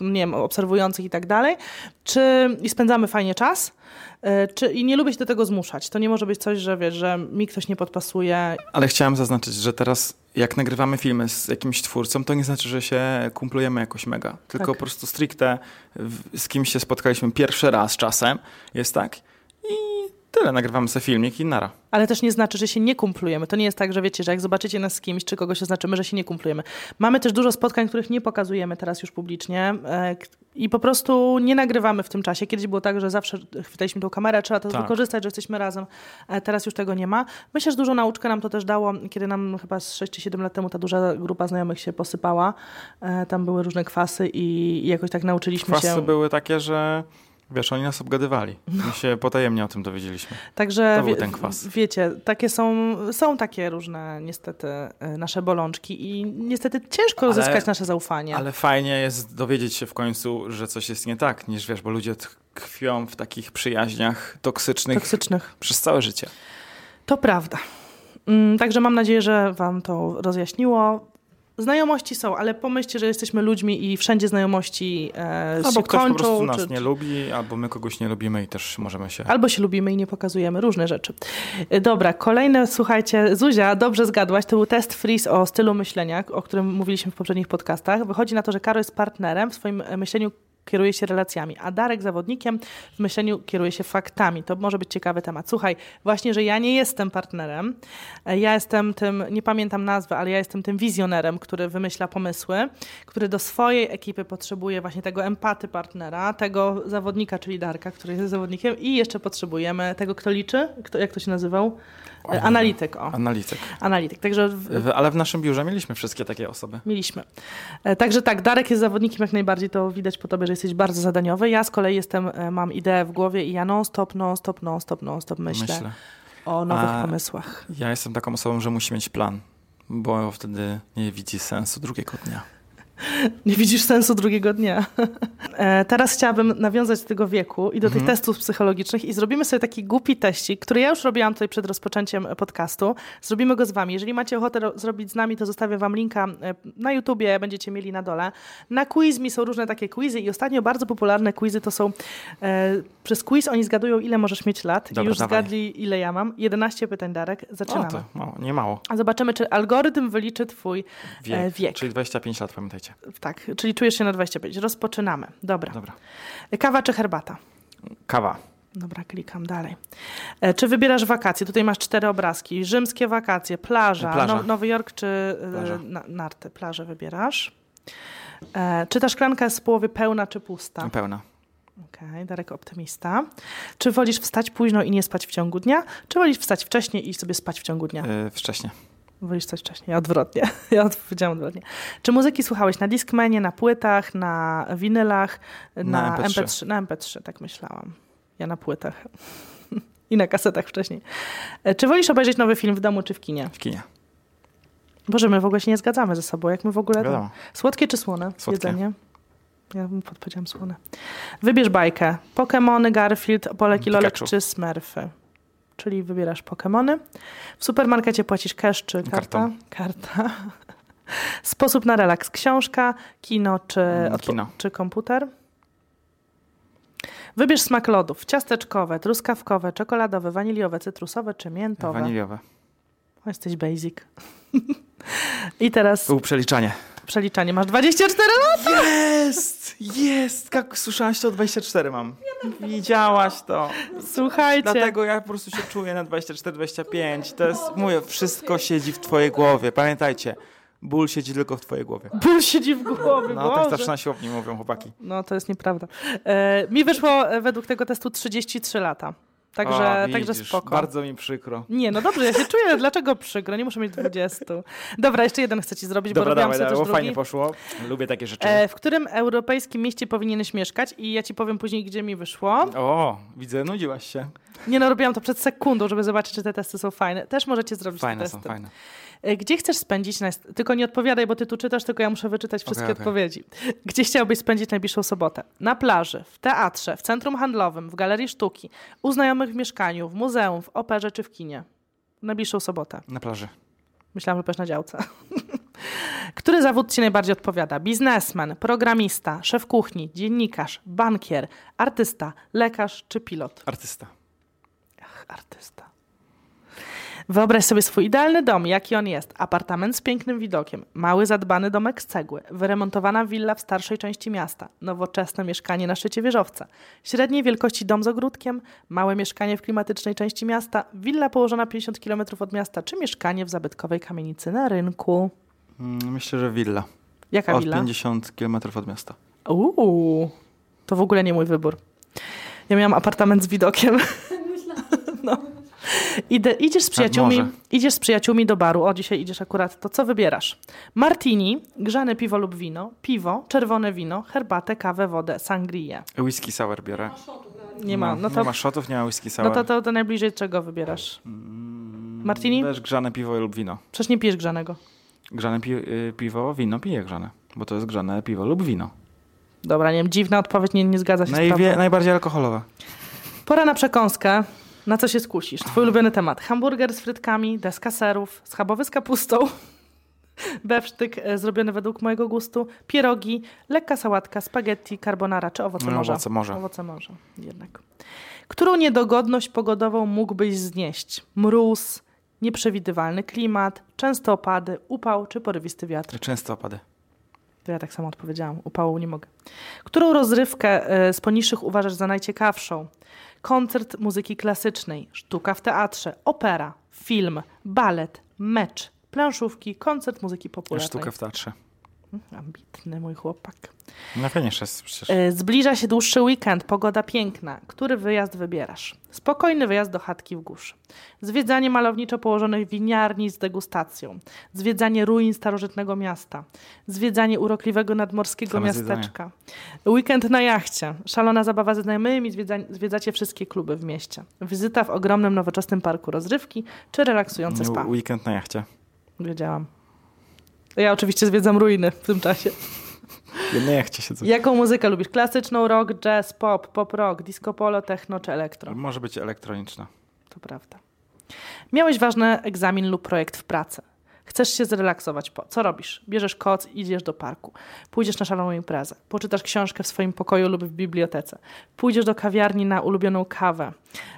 nie wiem, obserwujących i tak dalej, czy i spędzamy fajnie czas, e, czy, i nie lubię się do tego zmuszać. To nie może być coś, że wiesz, że mi ktoś nie podpasuje. Ale chciałem zaznaczyć, że teraz jak nagrywamy filmy z jakimś twórcą, to nie znaczy, że się kumplujemy jakoś mega. Tylko Tak. po prostu stricte z kimś się spotkaliśmy pierwszy raz czasem, jest tak i tyle, nagrywamy sobie filmik i nara. Ale też nie znaczy, że się nie kumplujemy. To nie jest tak, że wiecie, że jak zobaczycie nas z kimś, czy kogoś oznaczymy, że się nie kumplujemy. Mamy też dużo spotkań, których nie pokazujemy teraz już publicznie e, i po prostu nie nagrywamy w tym czasie. Kiedyś było tak, że zawsze chwytaliśmy tą kamerę, trzeba to Tak. wykorzystać, że jesteśmy razem. E, Teraz już tego nie ma. Myślę, że dużo nauczkę nam to też dało, kiedy nam chyba z 6 czy 7 lat temu ta duża grupa znajomych się posypała. E, Tam były różne kwasy i jakoś tak nauczyliśmy Kwasy się. były takie, że wiesz, oni nas obgadywali. My się potajemnie o tym dowiedzieliśmy. Także To był ten kwas. wiecie, takie są, są takie różne niestety e, nasze bolączki i niestety ciężko Ale- zyskać nasze zaufanie. Ale fajnie jest dowiedzieć się w końcu, że coś jest nie tak, niż wiesz, bo ludzie tkwią w takich przyjaźniach toksycznych Toksycznych. przez całe życie. To prawda. Mm, Także mam nadzieję, że wam to rozjaśniło. Znajomości są, ale pomyślcie, że jesteśmy ludźmi i wszędzie znajomości e, Albo się ktoś kończą. po prostu nas czy- nie lubi, albo my kogoś nie lubimy i też możemy się... Albo się lubimy i nie pokazujemy, różne rzeczy. E, Dobra, kolejne, słuchajcie, Zuzia, dobrze zgadłaś, to był test Freeze o stylu myślenia, o którym mówiliśmy w poprzednich podcastach. Wychodzi na to, że Karo jest partnerem, w swoim e, myśleniu kieruje się relacjami, a Darek zawodnikiem w myśleniu kieruje się faktami. To może być ciekawy temat. Słuchaj, właśnie, że ja nie jestem partnerem, e, ja jestem tym, nie pamiętam nazwy, ale ja jestem tym wizjonerem, który wymyśla pomysły, który do swojej ekipy potrzebuje właśnie tego empaty partnera, tego zawodnika, czyli Darka, który jest zawodnikiem i jeszcze potrzebujemy tego, kto liczy, kto, jak to się nazywał? Analityk, o. Analityk. Analityk. Także w, Ale w naszym biurze mieliśmy wszystkie takie osoby. Mieliśmy. E, Także tak, Darek jest zawodnikiem jak najbardziej, to widać po tobie, że jesteś bardzo zadaniowy. Ja z kolei jestem, e, mam ideę w głowie i ja non stop, non stop, non stop, non stop myślę, Myślę. o nowych A- pomysłach. Ja jestem taką osobą, że musi mieć plan, bo wtedy nie widzi sensu drugiego dnia. Nie widzisz sensu drugiego dnia. E, Teraz chciałabym nawiązać do tego wieku i do Mhm. tych testów psychologicznych i zrobimy sobie taki głupi teścik, który ja już robiłam tutaj przed rozpoczęciem podcastu. Zrobimy go z wami. Jeżeli macie ochotę ro- zrobić z nami, to zostawię wam linka e, na YouTubie, będziecie mieli na dole. Na Quizmi są różne takie quizy i ostatnio bardzo popularne quizy to są e, przez quiz oni zgadują ile możesz mieć lat Dobra, i już dawaj. zgadli ile ja mam. 11 pytań, Darek. O, Zaczynamy. to mało, nie mało. A Zobaczymy, czy algorytm wyliczy twój Wiek. E, wiek. Czyli 25 lat, pamiętajcie. Tak, czyli czujesz się na 25. Rozpoczynamy. Dobra. Dobra. Kawa czy herbata? Kawa. Dobra, klikam dalej. E, czy wybierasz wakacje? Tutaj masz cztery obrazki. Rzymskie wakacje, plaża, Plaża. No, Nowy Jork czy e, Plaża. na, narty? Plażę wybierasz. E, czy ta szklanka jest w połowie pełna czy pusta? Pełna. Okej, Darek optymista. Czy wolisz wstać późno i nie spać w ciągu dnia? Czy wolisz wstać wcześniej i sobie spać w ciągu dnia? Yy, wcześniej. Wolisz coś wcześniej, odwrotnie. Ja odpowiedziałam odwrotnie. Czy muzyki słuchałeś na Discmanie, na płytach, na winylach, na, Na MP3? MP3? Na MP3, tak myślałam. Ja na płytach. I na kasetach wcześniej. E, Czy wolisz obejrzeć nowy film w domu czy w kinie? W kinie. Boże, my w ogóle się nie zgadzamy ze sobą. Jak my w ogóle... Wiadomo. Słodkie czy słone Słodkie. jedzenie? Ja bym podpowiedziałam słone. Wybierz bajkę. Pokemony, Garfield, Poleki, Lolek Pikachu. czy Smurfy? Czyli wybierasz Pokemony. W supermarkecie płacisz cash czy karta? Kartą. Karta. Sposób na relaks. Książka, kino czy, Mm, kino. czy komputer? Wybierz smak lodów. Ciasteczkowe, truskawkowe, czekoladowe, waniliowe, cytrusowe czy miętowe? Waniliowe. O, jesteś basic. I teraz Było przeliczanie. Przeliczanie. Masz 24 lat? Jest! Jest! Jak słyszałaś to? 24 mam. Widziałaś to. Słuchajcie. Dlatego ja po prostu się czuję na 24-25. To jest, mówię, wszystko siedzi w twojej głowie. Pamiętajcie, ból siedzi tylko w twojej głowie. Ból siedzi w głowie, No, tak Boże. zawsze na siłowni mówią chłopaki. No, to jest nieprawda. E, mi wyszło e, według tego testu 33 lata. Także, o, także spoko. Bardzo mi przykro. Nie, no dobrze, ja się czuję. Dlaczego przykro? Nie muszę mieć 20. Dobra, jeszcze jeden chcę ci zrobić, bo Dobra, robiłam dawaj, sobie dawaj, bo fajnie poszło. Lubię takie rzeczy. E, w którym europejskim mieście powinieneś mieszkać? I ja ci powiem później, gdzie mi wyszło. O, widzę, nudziłaś się. Nie no, robiłam to przed sekundą, żeby zobaczyć, czy te testy są fajne. Też możecie zrobić Fajne te są, testy. fajne. E, Gdzie chcesz spędzić, naj- tylko nie odpowiadaj, bo ty tu czytasz, tylko ja muszę wyczytać wszystkie Okej, okej. odpowiedzi. Gdzie chciałbyś spędzić najbliższą sobotę? Na plaży, w teatrze, w centrum handlowym, w galerii sztuki, u znajomych w mieszkaniu, w muzeum, w operze czy w kinie? Najbliższą sobotę. Na plaży. Myślałam, że powiesz na działce. Który zawód ci najbardziej odpowiada? Biznesmen, programista, szef kuchni, dziennikarz, bankier, artysta, lekarz czy pilot? Artysta. Artysta. Wyobraź sobie swój idealny dom, jaki on jest. Apartament z pięknym widokiem, mały zadbany domek z cegły, wyremontowana willa w starszej części miasta, nowoczesne mieszkanie na szczycie wieżowca, średniej wielkości dom z ogródkiem, małe mieszkanie w klimatycznej części miasta, willa położona 50 km od miasta, czy mieszkanie w zabytkowej kamienicy na rynku. Mm, Myślę, że willa. Jaka Od willa? 50 km od miasta. Uuu, to w ogóle nie mój wybór. Ja miałam apartament z widokiem. No. Idę, idziesz z przyjaciółmi, może. idziesz z przyjaciółmi do baru. O, dzisiaj idziesz akurat. To co wybierasz? Martini, grzane piwo lub wino, piwo, czerwone wino, herbatę, kawę, wodę, sangrię. Whisky sour biorę. Nie ma. No nie to, ma shotów, nie ma whisky sour. no to, to, to najbliżej czego wybierasz? Martini? Też grzane piwo lub wino. Przecież nie pijesz grzanego. Grzane pi y, piwo, wino piję grzane. Bo to jest grzane piwo lub wino. Dobra, nie wiem, dziwna odpowiedź, nie, nie zgadza się z prawdą. Najwie, najbardziej alkoholowe. Pora na przekąskę. Na co się skusisz? Twój ulubiony temat. Hamburger z frytkami, deska serów, schabowy z kapustą, bewsztyk e, zrobiony według mojego gustu, pierogi, lekka sałatka, spaghetti, carbonara czy owoce No, morza. owoce morza. Owoce morza, jednak. Którą niedogodność pogodową mógłbyś znieść? Mróz, nieprzewidywalny klimat, częste opady, upał czy porywisty wiatr? Często opady. To ja tak samo odpowiedziałam. Upału nie mogę. Którą rozrywkę e, z poniższych uważasz za najciekawszą? Koncert muzyki klasycznej, sztuka w teatrze, opera, film, balet, mecz, planszówki, koncert muzyki popularnej. Sztukę w teatrze. Ambitny mój chłopak. No fajniejsze jest przecież. E, Zbliża się dłuższy weekend, pogoda piękna. Który wyjazd wybierasz? Spokojny wyjazd do chatki w górze. Zwiedzanie malowniczo położonych winiarni z degustacją. Zwiedzanie ruin starożytnego miasta. Zwiedzanie urokliwego nadmorskiego Same miasteczka. Weekend na jachcie. Szalona zabawa ze znajomymi. Zwiedza zwiedzacie wszystkie kluby w mieście. Wizyta w ogromnym, nowoczesnym parku rozrywki czy relaksujące spa. Weekend na jachcie. Wiedziałam. Ja oczywiście zwiedzam ruiny w tym czasie. Na jachcie siedzę. Jaką muzykę lubisz? Klasyczną, rock, jazz, pop, pop rock, disco polo, techno czy elektro? Może być elektroniczna. To prawda. Miałeś ważny egzamin lub projekt w pracy. Chcesz się zrelaksować. Po. Co robisz? Bierzesz koc i idziesz do parku. Pójdziesz na szaloną imprezę. Poczytasz książkę w swoim pokoju lub w bibliotece. Pójdziesz do kawiarni na ulubioną kawę.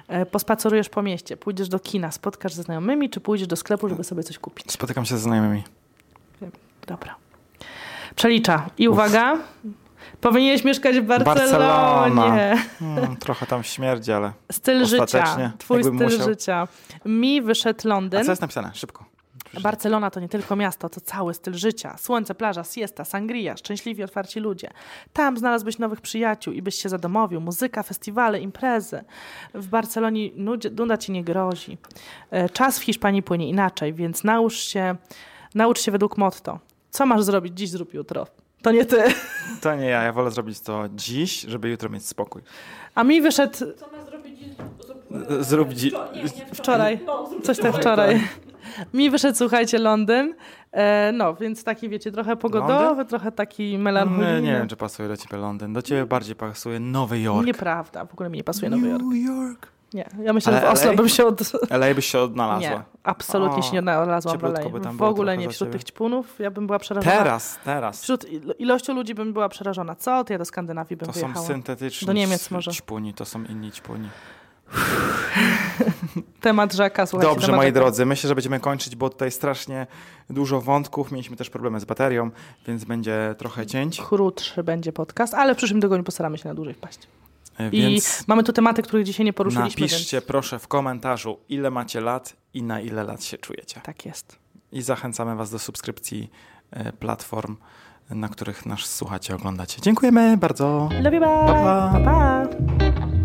E, pospacerujesz po mieście. Pójdziesz do kina. Spotkasz ze znajomymi, czy pójdziesz do sklepu, żeby sobie coś kupić. Spotykam się ze znajomymi. Dobra. Przelicza. I uwaga. Powinieneś mieszkać w Barcelonie. Mm, trochę tam śmierdzi, ale... Styl życia. Twój styl musiał. życia. Mi wyszedł A Londyn. co jest napisane? Szybko. Barcelona to nie tylko miasto, to cały styl życia. Słońce, plaża, siesta, sangria, szczęśliwi, otwarci ludzie. Tam znalazłbyś nowych przyjaciół i byś się zadomowił. Muzyka, festiwale, imprezy. W Barcelonie nuda ci nie grozi. E, Czas w Hiszpanii płynie inaczej, więc naucz się, naucz się według motto. Co masz zrobić dziś, zrób jutro. To nie ty. To nie ja, ja wolę zrobić to dziś, żeby jutro mieć spokój. A mi wyszedł Co ma zrobić dziś? Zrób dzi- Nie, nie, wczoraj. No, zrób Coś tam wczoraj. Mi wyszedł, słuchajcie, Londyn. E, no, więc taki, wiecie, trochę pogodowy, Londyn? trochę taki Nie, melancholijny. nie wiem, czy pasuje do ciebie Londyn. Do ciebie bardziej pasuje Nowy Jork. Nieprawda, w ogóle mi nie pasuje Nowy Jork. New York. Nie, ja myślę, Ale że w Oslo LA? bym się od... LA byś się odnalazła. Nie, absolutnie O, się nie odnalazłam w LA. W ogóle nie, wśród tych ćpunów ja bym była przerażona. Teraz, teraz. Wśród il- ilością ludzi bym była przerażona. Co? To ja do Skandynawii bym To są wyjechała. syntetyczni Do Niemiec może. ćpuni, to są inni ćpuni. Temat rzeka, słuchajcie. Dobrze, moi rzeka. drodzy, myślę, że będziemy kończyć, bo tutaj strasznie dużo wątków. Mieliśmy też problemy z baterią, więc będzie trochę cięć. Krótszy będzie podcast, ale w przyszłym tygodniu postaramy się na dłużej wpaść. E, I Więc mamy tu tematy, których dzisiaj nie poruszyliśmy, napiszcie więc proszę w komentarzu, ile macie lat i na ile lat się czujecie. tak jest. I zachęcamy Was do subskrypcji e, platform, na których nas słuchacie, oglądacie. Dziękujemy bardzo. Love you, bye. Pa, pa. pa, pa.